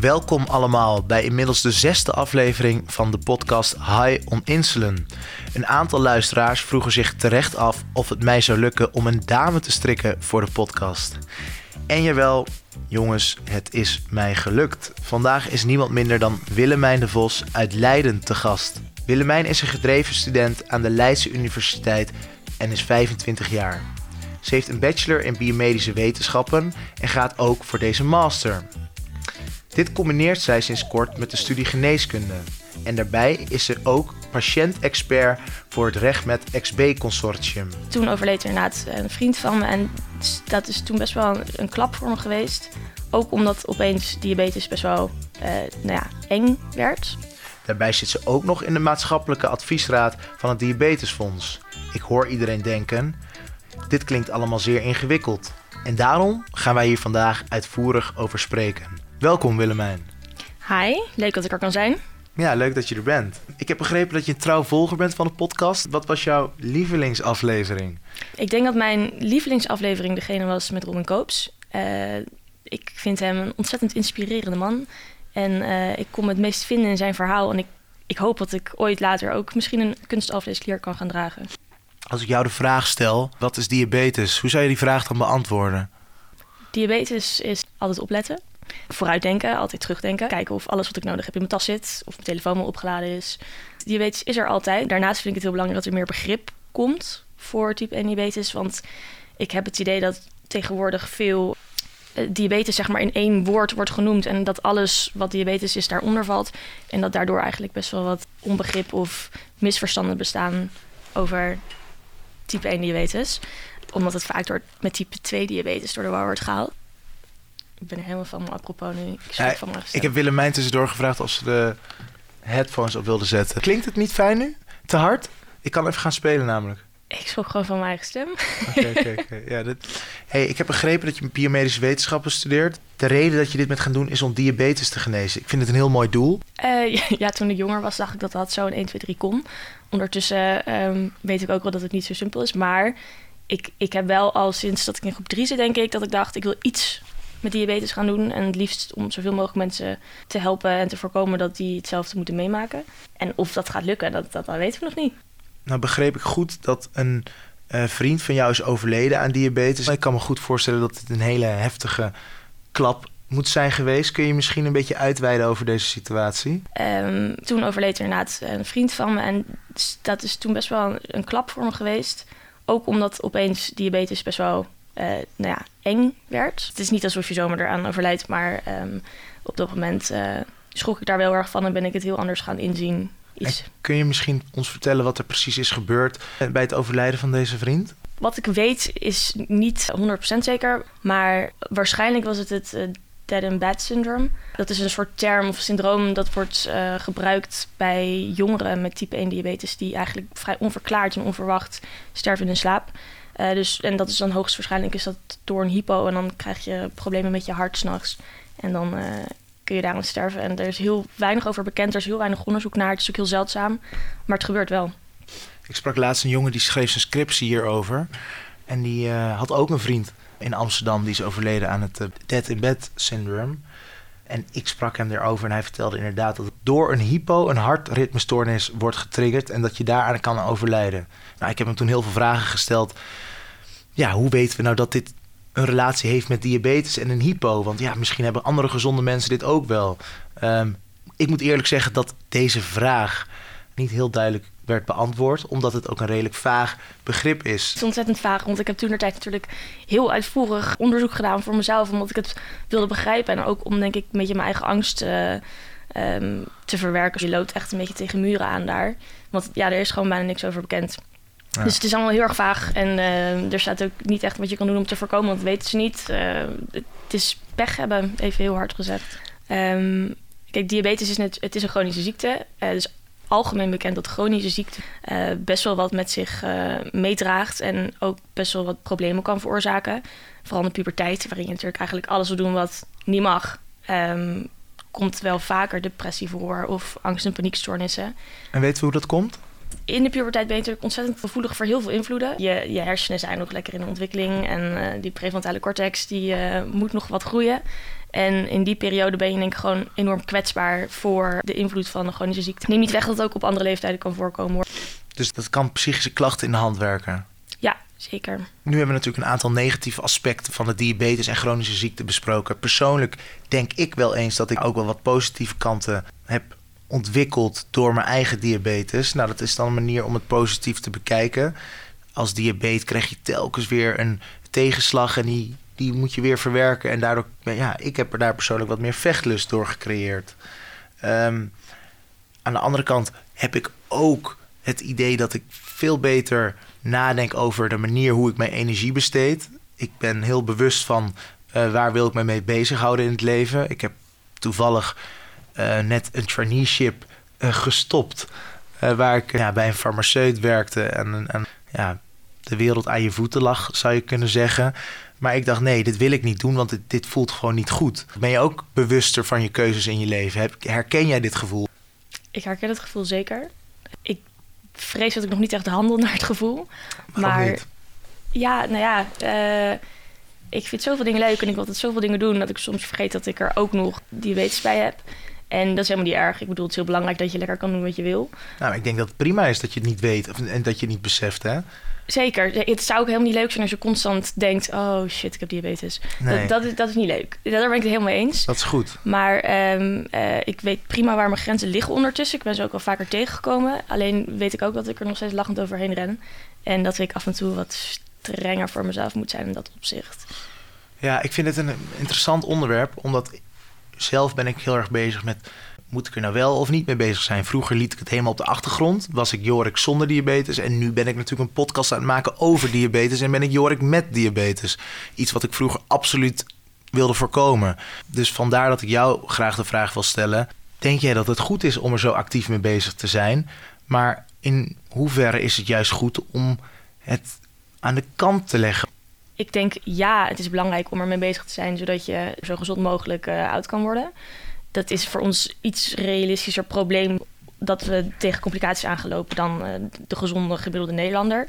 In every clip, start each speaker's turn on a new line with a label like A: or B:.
A: Welkom allemaal bij inmiddels de zesde aflevering van de podcast High on Insulin. Een aantal luisteraars vroegen zich terecht af of het mij zou lukken om een dame te strikken voor de podcast. En jawel, jongens, het is mij gelukt. Vandaag is niemand minder dan Willemijn de Vos uit Leiden te gast. Willemijn is een gedreven student aan de Leidse Universiteit en is 25 jaar. Ze heeft een bachelor in biomedische wetenschappen en gaat ook voor deze master. Dit combineert zij sinds kort met de studie geneeskunde. En daarbij is ze ook patiëntexpert voor het Recht met XB Consortium.
B: Toen overleed er inderdaad een vriend van me en dat is toen best wel een klap voor me geweest. Ook omdat opeens diabetes best wel uh, nou ja, eng werd.
A: Daarbij zit ze ook nog in de maatschappelijke adviesraad van het Diabetesfonds. Ik hoor iedereen denken, dit klinkt allemaal zeer ingewikkeld. En daarom gaan wij hier vandaag uitvoerig over spreken. Welkom Willemijn.
B: Hi, leuk dat ik er kan zijn.
A: Ja, leuk dat je er bent. Ik heb begrepen dat je een trouw volger bent van de podcast. Wat was jouw lievelingsaflevering?
B: Ik denk dat mijn lievelingsaflevering degene was met Robin Koops. Uh, ik vind hem een ontzettend inspirerende man. En uh, ik kon me het meest vinden in zijn verhaal. En ik, ik hoop dat ik ooit later ook misschien een kunstafleesklier kan gaan dragen.
A: Als ik jou de vraag stel, wat is diabetes? Hoe zou je die vraag dan beantwoorden?
B: Diabetes is altijd opletten. Vooruitdenken, altijd terugdenken. Kijken of alles wat ik nodig heb in mijn tas zit. Of mijn telefoon wel opgeladen is. Diabetes is er altijd. Daarnaast vind ik het heel belangrijk dat er meer begrip komt voor type 1 diabetes. Want ik heb het idee dat tegenwoordig veel eh, diabetes zeg maar in één woord wordt genoemd en dat alles wat diabetes is daaronder valt en dat daardoor eigenlijk best wel wat onbegrip of misverstanden bestaan over type 1 diabetes, omdat het vaak door met type 2 diabetes door de war wordt gehaald. Ik ben er helemaal van me apropos nu. Ik,
A: ja, van ik heb Willemijn tussendoor gevraagd of ze de headphones op wilde zetten. Klinkt het niet fijn nu? Te hard? Ik kan even gaan spelen namelijk.
B: Ik schrok gewoon van mijn eigen stem.
A: Oké, oké. Ja, hey, ik heb begrepen dat je biomedische wetenschappen studeert. De reden dat je dit met gaan doen is om diabetes te genezen. Ik vind het een heel mooi doel.
B: Uh, ja, toen ik jonger was, dacht ik dat dat zo een 1, 2, 3 kon. Ondertussen um, weet ik ook wel dat het niet zo simpel is. Maar ik, ik heb wel al sinds dat ik in groep 3 zit, denk ik, dat ik dacht, ik wil iets met diabetes gaan doen. En het liefst om zoveel mogelijk mensen te helpen en te voorkomen dat die hetzelfde moeten meemaken. En of dat gaat lukken, dat, dat, dat weten we nog niet.
A: Nou begreep ik goed dat een uh, vriend van jou is overleden aan diabetes. Ik kan me goed voorstellen dat het een hele heftige klap moet zijn geweest. Kun je misschien een beetje uitweiden over deze situatie?
B: Um, toen overleed er inderdaad een vriend van me. En dat is toen best wel een, klap voor me geweest. Ook omdat opeens diabetes best wel uh, nou ja, eng werd. Het is niet alsof je zomaar eraan overlijdt, maar um, op dat moment uh, schrok ik daar wel erg van en ben ik het heel anders gaan inzien
A: kun je misschien ons vertellen wat er precies is gebeurd bij het overlijden van deze vriend?
B: Wat ik weet is niet 100% zeker, maar waarschijnlijk was het het uh, dead and bad syndrome. Dat is een soort term of syndroom dat wordt uh, gebruikt bij jongeren met type 1 diabetes die eigenlijk vrij onverklaard en onverwacht sterven in hun slaap. Uh, dus, en dat is dan hoogstwaarschijnlijk is dat door een hypo en dan krijg je problemen met je hart s'nachts. En dan kun je daaraan sterven. En er is heel weinig over bekend. Er is heel weinig onderzoek naar. Het is ook heel zeldzaam. Maar het gebeurt wel.
A: Ik sprak laatst een jongen die schreef zijn scriptie hierover. En die uh, had ook een vriend in Amsterdam. Die is overleden aan het dead in bed syndrome. En ik sprak hem erover en hij vertelde inderdaad dat door een hypo een hartritmestoornis wordt getriggerd en dat je daaraan kan overlijden. Nou, ik heb hem toen heel veel vragen gesteld. Ja, hoe weten we nou dat dit een relatie heeft met diabetes en een hypo. Want ja, misschien hebben andere gezonde mensen dit ook wel. Um, ik moet eerlijk zeggen dat deze vraag niet heel duidelijk werd beantwoord, omdat het ook een redelijk vaag begrip is.
B: Het is ontzettend vaag, want ik heb toen de tijd natuurlijk heel uitvoerig onderzoek gedaan voor mezelf, omdat ik het wilde begrijpen en ook om denk ik een beetje mijn eigen angst uh, um, te verwerken. Je loopt echt een beetje tegen muren aan daar, want ja, er is gewoon bijna niks over bekend. Dus het is allemaal heel erg vaag. En uh, er staat ook niet echt wat je kan doen om te voorkomen, want dat weten ze niet. Uh, het is pech hebben, even heel hard gezegd. Um, kijk, diabetes is, net, het is een chronische ziekte. Uh, dus algemeen bekend dat chronische ziekte best wel wat met zich meedraagt. En ook best wel wat problemen kan veroorzaken. Vooral in de puberteit, waarin je natuurlijk eigenlijk alles wil doen wat niet mag. Um, komt wel vaker depressie voor of angst- en paniekstoornissen.
A: En weten we hoe dat komt?
B: In de puberteit ben je natuurlijk ontzettend gevoelig voor heel veel invloeden. Je, je hersenen zijn nog lekker in de ontwikkeling en uh, die prefrontale cortex die uh, moet nog wat groeien. En in die periode ben je denk ik gewoon enorm kwetsbaar voor de invloed van een chronische ziekte. Neem niet weg dat het ook op andere leeftijden kan voorkomen hoor.
A: Dus dat kan psychische klachten in de hand werken.
B: Ja, zeker.
A: Nu hebben we natuurlijk een aantal negatieve aspecten van de diabetes en chronische ziekte besproken. Persoonlijk denk ik wel eens dat ik ook wel wat positieve kanten heb ontwikkeld door mijn eigen diabetes. Nou, dat is dan een manier om het positief te bekijken. Als diabetes krijg je telkens weer een tegenslag en die, die moet je weer verwerken. En daardoor, ja, ik heb er daar persoonlijk wat meer vechtlust door gecreëerd. Ehm, aan de andere kant heb ik ook het idee dat ik veel beter nadenk over de manier hoe ik mijn energie besteed. Ik ben heel bewust van uh, waar wil ik me mee bezighouden in het leven. Ik heb toevallig net een traineeship uh, gestopt. waar ik ja, bij een farmaceut werkte en, en ja, de wereld aan je voeten lag, zou je kunnen zeggen. Maar ik dacht, nee, dit wil ik niet doen, want dit, dit voelt gewoon niet goed. Ben je ook bewuster van je keuzes in je leven? Herken jij dit gevoel?
B: Ik herken het gevoel zeker. Ik vrees dat ik nog niet echt handel naar het gevoel.
A: Waarom maar niet?
B: ja, nou ja, uh, ik vind zoveel dingen leuk en ik wil altijd zoveel dingen doen dat ik soms vergeet dat ik er ook nog diabetes bij heb. En dat is helemaal niet erg. Ik bedoel, het is heel belangrijk dat je lekker kan doen wat je wil.
A: Nou, ik denk dat het prima is dat je het niet weet en dat je het niet beseft, hè?
B: Zeker. Het zou ook helemaal niet leuk zijn als je constant denkt... oh shit, ik heb diabetes.
A: Nee.
B: Dat, dat, is, dat is niet leuk. Daar ben ik het helemaal mee eens.
A: Dat is goed.
B: Maar um, uh, ik weet prima waar mijn grenzen liggen ondertussen. Ik ben ze ook wel vaker tegengekomen. Alleen weet ik ook dat ik er nog steeds lachend overheen ren. En dat ik af en toe wat strenger voor mezelf moet zijn in dat opzicht.
A: Ja, ik vind het een interessant onderwerp. Omdat zelf ben ik heel erg bezig met moet ik er nou wel of niet mee bezig zijn? Vroeger liet ik het helemaal op de achtergrond. Was ik Jorik zonder diabetes. En nu ben ik natuurlijk een podcast aan het maken over diabetes. En ben ik Jorik met diabetes. Iets wat ik vroeger absoluut wilde voorkomen. Dus vandaar dat ik jou graag de vraag wil stellen. Denk jij dat het goed is om er zo actief mee bezig te zijn? Maar in hoeverre is het juist goed om het aan de kant te leggen?
B: Ik denk ja, het is belangrijk om ermee bezig te zijn, zodat je zo gezond mogelijk uh, oud kan worden dat is voor ons iets realistischer probleem dat we tegen complicaties aangelopen dan uh, de gezonde gemiddelde Nederlander.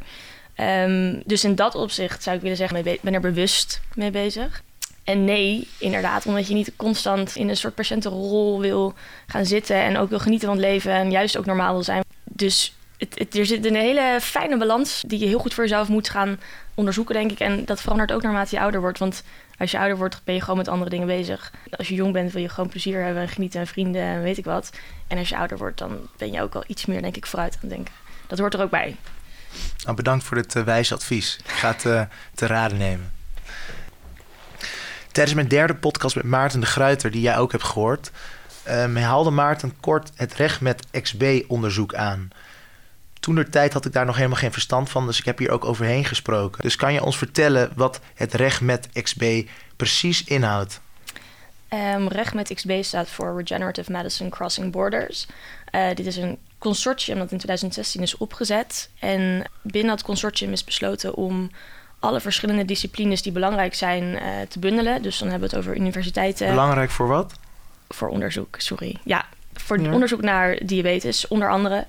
B: Um, dus in dat opzicht zou ik willen zeggen, ik ben er bewust mee bezig. En nee, inderdaad, omdat je niet constant in een soort patiëntenrol wil gaan zitten en ook wil genieten van het leven en juist ook normaal wil zijn. Dus er zit een hele fijne balans die je heel goed voor jezelf moet gaan onderzoeken, denk ik. En dat verandert ook naarmate je ouder wordt. Want als je ouder wordt, ben je gewoon met andere dingen bezig. Als je jong bent, wil je gewoon plezier hebben en genieten en vrienden en weet ik wat. En als je ouder wordt, dan ben je ook al iets meer, denk ik, vooruit aan het denken. Dat hoort er ook bij.
A: Nou, bedankt voor dit uh, wijze advies. Ik ga het uh, te raden nemen. Tijdens mijn derde podcast met Maarten de Gruiter, die jij ook hebt gehoord, uh, haalde Maarten kort het recht met XB-onderzoek aan. Toen de tijd had ik daar nog helemaal geen verstand van, dus ik heb hier ook overheen gesproken. Dus kan je ons vertellen wat het recht met XB precies inhoudt?
B: Um, recht met XB staat voor Regenerative Medicine Crossing Borders. Uh, dit is een consortium dat in 2016 is opgezet. En binnen dat consortium is besloten om alle verschillende disciplines die belangrijk zijn uh, te bundelen. Dus dan hebben we het over universiteiten.
A: Belangrijk voor wat?
B: Voor onderzoek, sorry. Ja, voor ja. onderzoek naar diabetes, onder andere.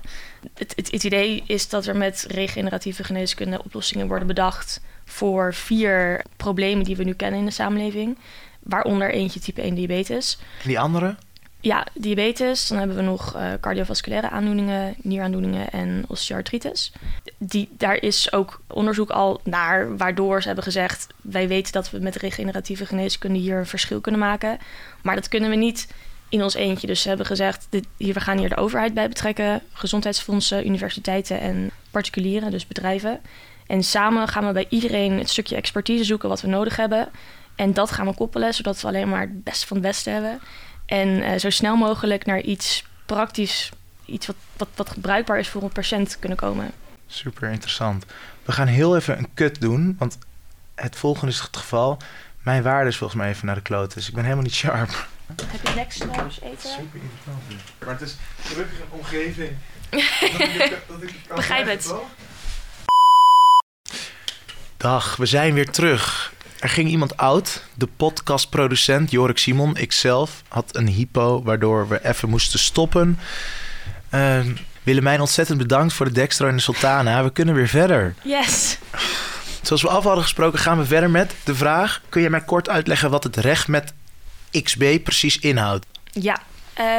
B: Het, het, het, idee is dat er met regeneratieve geneeskunde oplossingen worden bedacht voor vier problemen die we nu kennen in de samenleving. Waaronder eentje type 1 diabetes.
A: En die andere?
B: Ja, diabetes. Dan hebben we nog uh, cardiovasculaire aandoeningen, nieraandoeningen en osteoartritis. Die, daar is ook onderzoek al naar, waardoor ze hebben gezegd: wij weten dat we met regeneratieve geneeskunde hier een verschil kunnen maken. Maar dat kunnen we niet in ons eentje. Dus ze hebben gezegd, dit, hier, we gaan hier de overheid bij betrekken, gezondheidsfondsen, universiteiten en particulieren, dus bedrijven. En samen gaan we bij iedereen het stukje expertise zoeken wat we nodig hebben. En dat gaan we koppelen, zodat we alleen maar het beste van het beste hebben. En uh, zo snel mogelijk naar iets praktisch, iets wat, wat, wat bruikbaar is voor een patiënt kunnen komen.
A: Super interessant. We gaan heel even een cut doen, want het volgende is het geval. Mijn waarde is volgens mij even naar de kloot, dus ik ben helemaal niet sharp.
B: Heb je lekker trouwens eten?
A: Super interessant. Maar het is gelukkig een omgeving.
B: dat ik, Begrijp het.
A: Dag, we zijn weer terug. Er ging iemand oud. De podcastproducent Jorik Simon, ikzelf, had een hypo waardoor we even moesten stoppen. Uh, Willemijn, ontzettend bedankt voor de Dextro en de Sultana. We kunnen weer verder.
B: Yes.
A: Zoals we af hadden gesproken, gaan we verder met de vraag: kun je mij kort uitleggen wat het recht met XB precies inhoudt.
B: Ja,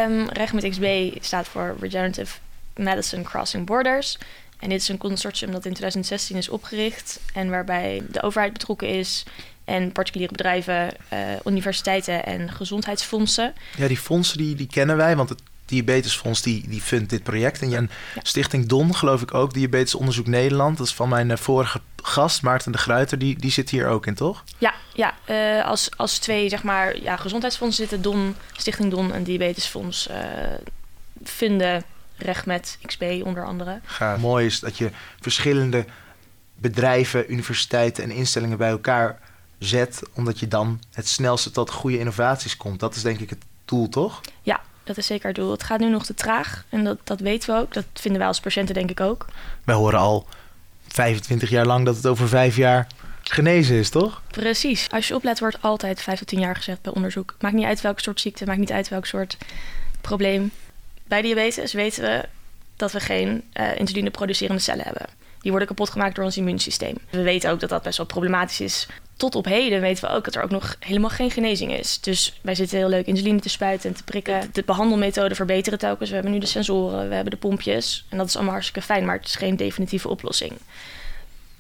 B: um, met XB staat voor Regenerative Medicine Crossing Borders. En dit is een consortium dat in 2016 is opgericht en waarbij de overheid betrokken is en particuliere bedrijven, uh, universiteiten en gezondheidsfondsen.
A: Ja, die fondsen die, die kennen wij, want het Diabetesfonds die, die fundt dit project. En ja. Stichting Don, geloof ik ook, Diabetesonderzoek Nederland. Dat is van mijn eh, vorige gast, Maarten de Gruiter, die, die zit hier ook in, toch?
B: Ja, ja uh, als, als twee zeg maar, ja, gezondheidsfondsen zitten, Don, Stichting Don en Diabetesfonds uh, vinden recht met XB onder andere.
A: Gaaf. Mooi is dat je verschillende bedrijven, universiteiten en instellingen bij elkaar zet, omdat je dan het snelste tot goede innovaties komt. Dat is denk ik het doel, toch?
B: Ja, dat is zeker het doel. Het gaat nu nog te traag en dat, dat weten we ook. Dat vinden wij als patiënten denk ik ook.
A: Wij horen al 25 jaar lang dat het over vijf jaar genezen is, toch?
B: Precies. Als je oplet wordt altijd 5 tot 10 jaar gezegd bij onderzoek. Maakt niet uit welk soort ziekte, maakt niet uit welk soort probleem. Bij diabetes weten we dat we geen uh, insuline producerende cellen hebben. Die worden kapot gemaakt door ons immuunsysteem. We weten ook dat dat best wel problematisch is tot op heden weten we ook dat er ook nog helemaal geen genezing is. Dus wij zitten heel leuk insuline te spuiten en te prikken. De behandelmethoden verbeteren telkens. We hebben nu de sensoren, we hebben de pompjes. En dat is allemaal hartstikke fijn, maar het is geen definitieve oplossing.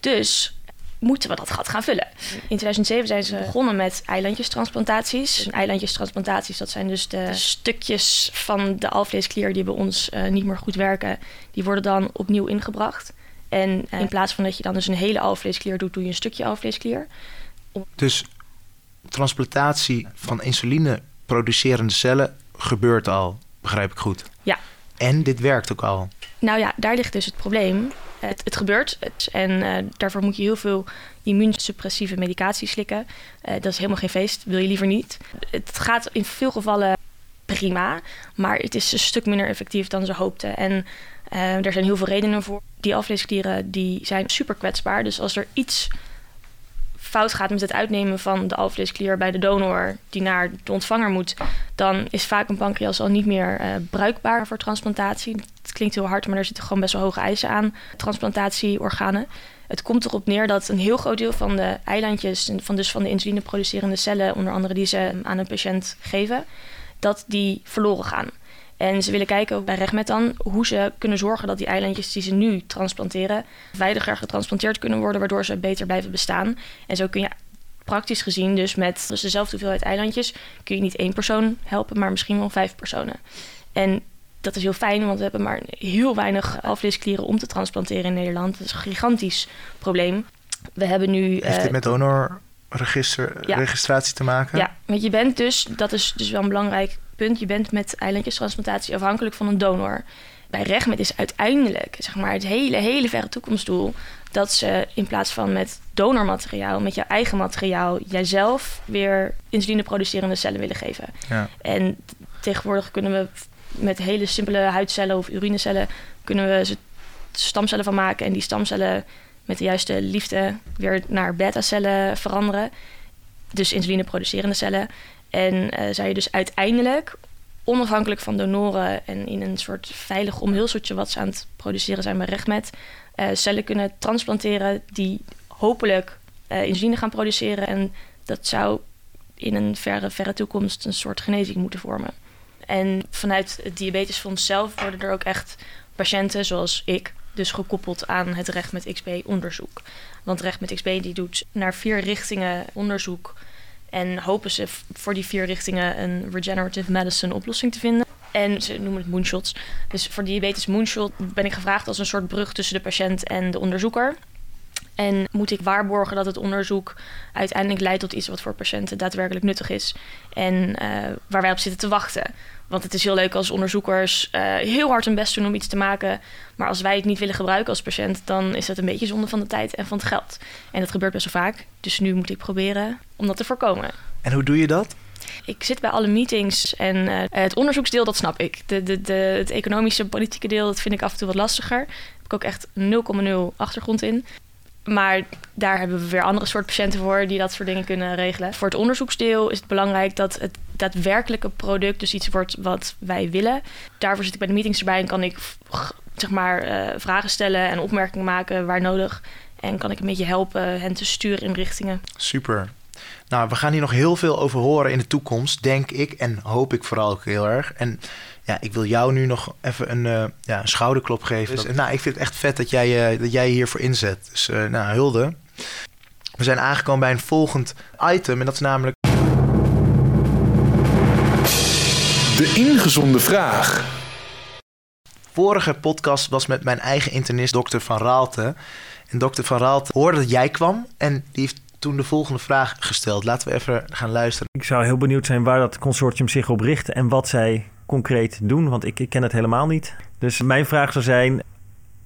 B: Dus moeten we dat gat gaan vullen. In 2007 zijn ze begonnen met eilandjestransplantaties. Eilandjestransplantaties, dat zijn dus de stukjes van de alvleesklier die bij ons uh, niet meer goed werken. Die worden dan opnieuw ingebracht. En uh, in plaats van dat je dan dus een hele alvleesklier doet, doe je een stukje alvleesklier.
A: Dus transplantatie van insuline producerende cellen gebeurt al, begrijp ik goed?
B: Ja.
A: En dit werkt ook al?
B: Nou ja, daar ligt dus het probleem. Het, het gebeurt en uh, daarvoor moet je heel veel immuunsuppressieve medicatie slikken. Uh, dat is helemaal geen feest, wil je liever niet. Het gaat in veel gevallen prima, maar het is een stuk minder effectief dan ze hoopten. En uh, er zijn heel veel redenen voor. Die alvleesklieren die zijn super kwetsbaar. Dus als er iets fout gaat met het uitnemen van de alvleesklier bij de donor die naar de ontvanger moet, dan is vaak een pancreas al niet meer uh, bruikbaar voor transplantatie. Het klinkt heel hard, maar er zitten gewoon best wel hoge eisen aan transplantatieorganen. Het komt erop neer dat een heel groot deel van de eilandjes, van, dus van de insulineproducerende cellen, onder andere die ze aan een patiënt geven, dat die verloren gaan. En ze willen kijken ook bij Regmet dan hoe ze kunnen zorgen dat die eilandjes die ze nu transplanteren veiliger getransplanteerd kunnen worden, waardoor ze beter blijven bestaan. En zo kun je praktisch gezien dus met dus dezelfde hoeveelheid eilandjes kun je niet één persoon helpen, maar misschien wel vijf personen. En dat is heel fijn, want we hebben maar heel weinig alvleesklieren om te transplanteren in Nederland. Dat is een gigantisch probleem. We hebben nu.
A: Heeft dit uh, met donorregistratie te maken?
B: Ja, want je bent dus, dat is dus wel een belangrijk punt, je bent met eilandjestransplantatie afhankelijk van een donor. Bij RegMed is uiteindelijk zeg maar, het hele, hele verre toekomstdoel dat ze in plaats van met donormateriaal, met je eigen materiaal, jijzelf weer insulineproducerende cellen willen geven. Ja. En tegenwoordig kunnen we met hele simpele huidcellen of urinecellen kunnen we ze stamcellen van maken en die stamcellen met de juiste liefde weer naar beta-cellen veranderen. Dus insulineproducerende cellen. En uh, zou je dus uiteindelijk onafhankelijk van donoren en in een soort veilig omhulseltje wat ze aan het produceren zijn bij Rechtmet, uh, cellen kunnen transplanteren die hopelijk uh, insuline gaan produceren. En dat zou in een verre, verre toekomst een soort genezing moeten vormen. En vanuit het Diabetesfonds zelf worden er ook echt patiënten zoals ik dus gekoppeld aan het Recht met XB onderzoek. Want Recht met XB die doet naar vier richtingen onderzoek en hopen ze voor die vier richtingen een regenerative medicine oplossing te vinden. En ze noemen het moonshots. Dus voor diabetes moonshot ben ik gevraagd als een soort brug tussen de patiënt en de onderzoeker. En moet ik waarborgen dat het onderzoek uiteindelijk leidt tot iets wat voor patiënten daadwerkelijk nuttig is. En uh, waar wij op zitten te wachten. Want het is heel leuk als onderzoekers uh, heel hard hun best doen om iets te maken. Maar als wij het niet willen gebruiken als patiënt, dan is dat een beetje zonde van de tijd en van het geld. En dat gebeurt best wel vaak. Dus nu moet ik proberen om dat te voorkomen.
A: En hoe doe je dat?
B: Ik zit bij alle meetings en uh, het onderzoeksdeel, dat snap ik. De, de, de, het economische, politieke deel, dat vind ik af en toe wat lastiger. Daar heb ik ook echt 0,0 achtergrond in. Maar daar hebben we weer andere soort patiënten voor die dat soort dingen kunnen regelen. Voor het onderzoeksdeel is het belangrijk dat het daadwerkelijke product dus iets wordt wat wij willen. Daarvoor zit ik bij de meetings erbij en kan ik zeg maar uh, vragen stellen en opmerkingen maken waar nodig. En kan ik een beetje helpen hen te sturen in richtingen.
A: Super. Nou, we gaan hier nog heel veel over horen in de toekomst, denk ik. En hoop ik vooral ook heel erg. En ja, ik wil jou nu nog even een, uh, ja, een schouderklop geven. Dus, nou, ik vind het echt vet dat jij, uh, dat jij je hiervoor inzet. Dus uh, nou, hulde. We zijn aangekomen bij een volgend item. En dat is namelijk...
C: De ingezonde vraag.
A: Vorige podcast was met mijn eigen internist, dokter Van Raalte. En dokter Van Raalte hoorde dat jij kwam. En die heeft toen de volgende vraag gesteld. Laten we even gaan luisteren.
D: Ik zou heel benieuwd zijn waar dat consortium zich op richt en wat zij concreet doen, want ik, ik ken het helemaal niet. Dus mijn vraag zou zijn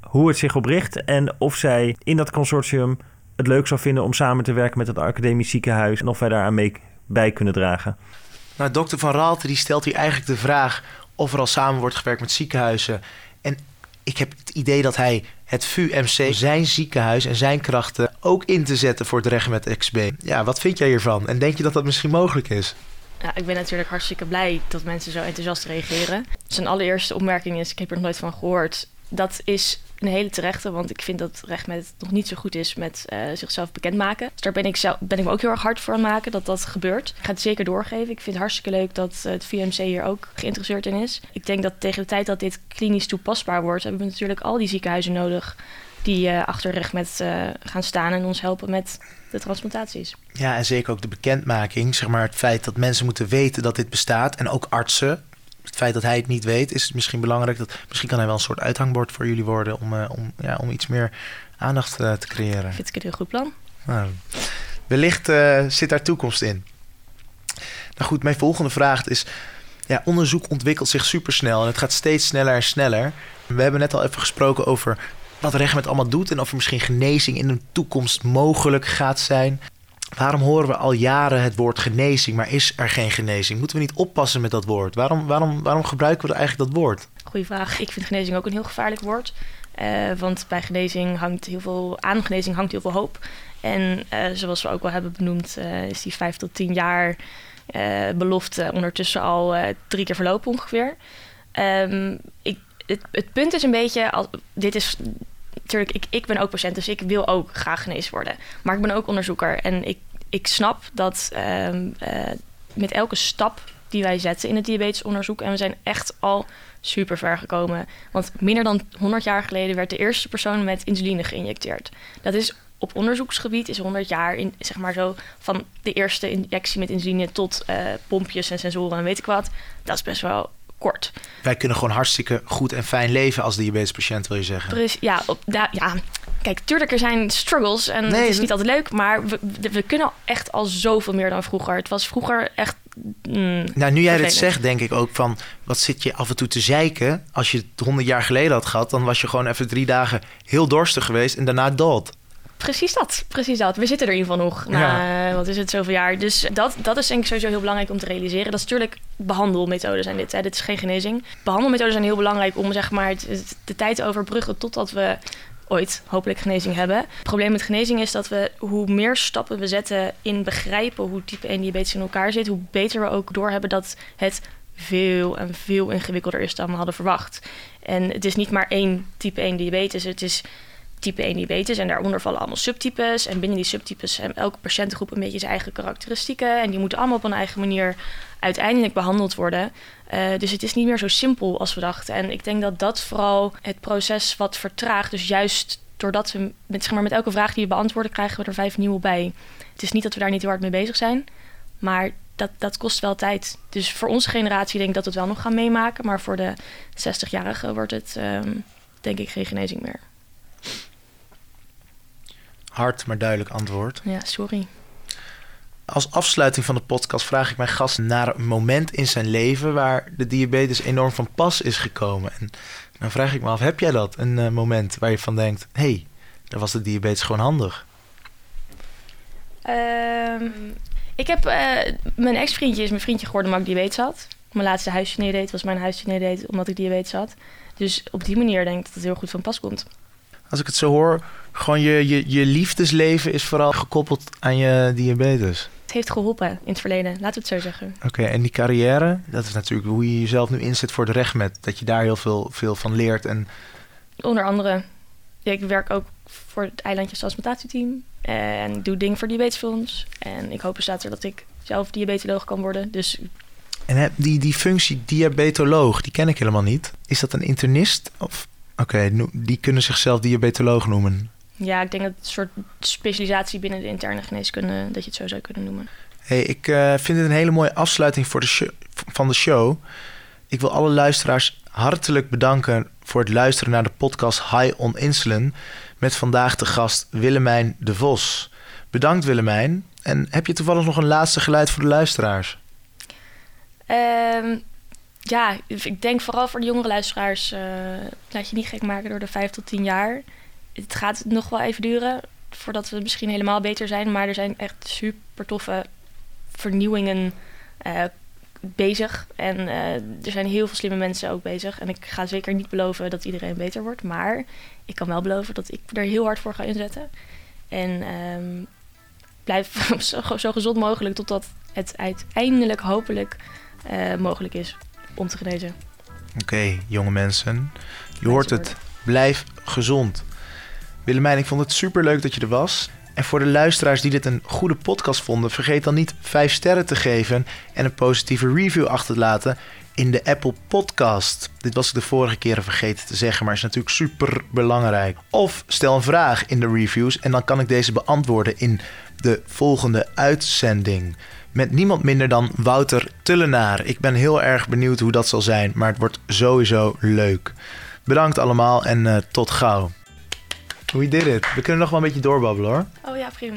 D: hoe het zich op richt en of zij in dat consortium het leuk zou vinden om samen te werken met het academisch ziekenhuis en of wij daaraan mee bij kunnen dragen.
A: Nou, dokter Van Raalte die stelt hier eigenlijk de vraag of er al samen wordt gewerkt met ziekenhuizen. En ik heb het idee dat hij het VUMC, zijn ziekenhuis en zijn krachten ook in te zetten voor het recht met XB. Ja, wat vind jij hiervan? En denk je dat dat misschien mogelijk is?
B: Ja, ik ben natuurlijk hartstikke blij dat mensen zo enthousiast reageren. Zijn allereerste opmerking is: ik heb er nooit van gehoord. Dat is een hele terechte, want ik vind dat recht met nog niet zo goed is met uh, zichzelf bekendmaken. Dus daar ben ik, ben ik me ook heel erg hard voor aan maken dat dat gebeurt. Ik ga het zeker doorgeven. Ik vind het hartstikke leuk dat het VMC hier ook geïnteresseerd in is. Ik denk dat tegen de tijd dat dit klinisch toepasbaar wordt, hebben we natuurlijk al die ziekenhuizen nodig die uh, achter met uh, gaan staan en ons helpen met de transplantaties.
A: Ja, en zeker ook de bekendmaking. Zeg maar het feit dat mensen moeten weten dat dit bestaat. En ook artsen. Het feit dat hij het niet weet, is het misschien belangrijk. Dat, misschien kan hij wel een soort uithangbord voor jullie worden om, uh, om, ja, om iets meer aandacht te creëren.
B: Vind ik een heel goed plan.
A: Nou, wellicht zit daar toekomst in. Nou goed, mijn volgende vraag is... Ja, onderzoek ontwikkelt zich supersnel en het gaat steeds sneller en sneller. We hebben net al even gesproken over wat recht met allemaal doet en of er misschien genezing in de toekomst mogelijk gaat zijn. Waarom horen we al jaren het woord genezing, maar is er geen genezing? Moeten we niet oppassen met dat woord? Waarom, waarom, waarom gebruiken we eigenlijk dat woord?
B: Goeie vraag. Ik vind genezing ook een heel gevaarlijk woord. Uh, want bij genezing hangt heel veel, aan genezing hangt heel veel hoop. En uh, zoals we ook al hebben benoemd, uh, is die vijf tot tien jaar belofte ondertussen al drie keer verlopen ongeveer. Um, ik, het, het, punt is een beetje, dit is natuurlijk, ik, ik ben ook patiënt, dus ik wil ook graag genezen worden. Maar ik ben ook onderzoeker en ik, ik snap dat um, uh, met elke stap die wij zetten in het diabetesonderzoek, en we zijn echt al super ver gekomen. Want minder dan 100 jaar geleden werd de eerste persoon met insuline geïnjecteerd. Dat is op onderzoeksgebied is 100 jaar in, zeg maar zo, van de eerste injectie met insuline tot uh, pompjes en sensoren en weet ik wat. Dat is best wel kort.
A: Wij kunnen gewoon hartstikke goed en fijn leven als diabetespatiënt, wil je zeggen?
B: Precies, ja, op, da, ja. Kijk, tuurlijk, er zijn struggles en nee, het is niet altijd leuk, maar we, we, kunnen echt al zoveel meer dan vroeger. Het was vroeger echt. Mm,
A: nou, nu jij dit zegt, denk ik ook van wat zit je af en toe te zeiken. Als je het honderd jaar geleden had gehad, dan was je gewoon even drie dagen heel dorstig geweest en daarna dood.
B: Precies dat, precies dat. We zitten er in ieder geval nog na, ja. wat is het, zoveel jaar. Dus dat, dat is denk ik sowieso heel belangrijk om te realiseren. Dat is natuurlijk behandelmethoden zijn dit. Hè. Dit is geen genezing. Behandelmethoden zijn heel belangrijk om zeg maar het, de tijd te overbruggen totdat we ooit hopelijk genezing hebben. Het probleem met genezing is dat we hoe meer stappen we zetten in begrijpen hoe type 1 diabetes in elkaar zit, hoe beter we ook doorhebben dat het veel en veel ingewikkelder is dan we hadden verwacht. En het is niet maar één type 1 diabetes. Het is type 1 diabetes. En daaronder vallen allemaal subtypes. En binnen die subtypes hebben elke patiëntengroep een beetje zijn eigen karakteristieken. En die moeten allemaal op een eigen manier uiteindelijk behandeld worden. Uh, dus het is niet meer zo simpel als we dachten. En ik denk dat dat vooral het proces wat vertraagt. Dus juist doordat we met, zeg maar, met elke vraag die we beantwoorden, krijgen we er vijf nieuwe bij. Het is niet dat we daar niet heel hard mee bezig zijn. Maar dat, dat kost wel tijd. Dus voor onze generatie denk ik dat we het wel nog gaan meemaken. Maar voor de 60-jarigen wordt het um, denk ik geen genezing meer
A: hard maar duidelijk antwoord.
B: Ja, sorry.
A: Als afsluiting van de podcast vraag ik mijn gast naar een moment in zijn leven waar de diabetes enorm van pas is gekomen. En dan vraag ik me af, heb jij dat? Een uh, moment waar je van denkt, hé, hey, daar was de diabetes gewoon handig.
B: Um, ik heb, uh, mijn ex-vriendje is mijn vriendje geworden omdat ik diabetes had. Mijn laatste huisje deed was mijn huisje deed omdat ik diabetes had. Dus op die manier denk ik dat het heel goed van pas komt
A: als ik het zo hoor, gewoon je, je, je liefdesleven is vooral gekoppeld aan je diabetes.
B: Het heeft geholpen in het verleden, laten we het zo zeggen.
A: Oké, en die carrière, dat is natuurlijk hoe je jezelf nu inzet voor de rechtmet. Dat je daar heel veel, veel van leert. En...
B: Onder andere. ik werk ook voor het eilandje transplantatieteam. En doe dingen voor Diabetesfonds. En ik hoop dus later dat ik zelf diabetoloog kan worden. Dus
A: En die, die functie diabetoloog, die ken ik helemaal niet. Is dat een internist? Of Oké, die kunnen zichzelf diabetoloog noemen.
B: ja, ik denk dat het een soort specialisatie binnen de interne geneeskunde... dat je het zo zou kunnen noemen.
A: Hey, ik eh, vind het een hele mooie afsluiting voor de show, van de show. Ik wil alle luisteraars hartelijk bedanken voor het luisteren naar de podcast High on Insulin. Met vandaag de gast Willemijn de Vos. Bedankt Willemijn. En heb je toevallig nog een laatste geluid voor de luisteraars?
B: Ehm, ja, ik denk vooral voor de jongere luisteraars... eh, laat je niet gek maken door de vijf tot tien jaar. Het gaat nog wel even duren voordat we misschien helemaal beter zijn. Maar er zijn echt super toffe vernieuwingen eh, bezig. En eh, er zijn heel veel slimme mensen ook bezig. En ik ga zeker niet beloven dat iedereen beter wordt. Maar ik kan wel beloven dat ik er heel hard voor ga inzetten. En ehm, blijf zo, zo gezond mogelijk totdat het uiteindelijk hopelijk mogelijk is om te genezen.
A: Oké, jonge mensen. Je hoort het. Blijf gezond. Willemijn, ik vond het super leuk dat je er was. En voor de luisteraars die dit een goede podcast vonden, vergeet dan niet 5 sterren te geven en een positieve review achter te laten in de Apple Podcast. Dit was ik de vorige keren vergeten te zeggen, maar is natuurlijk super belangrijk. Of stel een vraag in de reviews en dan kan ik deze beantwoorden in de volgende uitzending. Met niemand minder dan Wouter Tullenaar. Ik ben heel erg benieuwd hoe dat zal zijn, maar het wordt sowieso leuk. Bedankt allemaal en eh, tot gauw. We did it. We kunnen nog wel een beetje doorbabbelen hoor.
B: Oh ja, prima.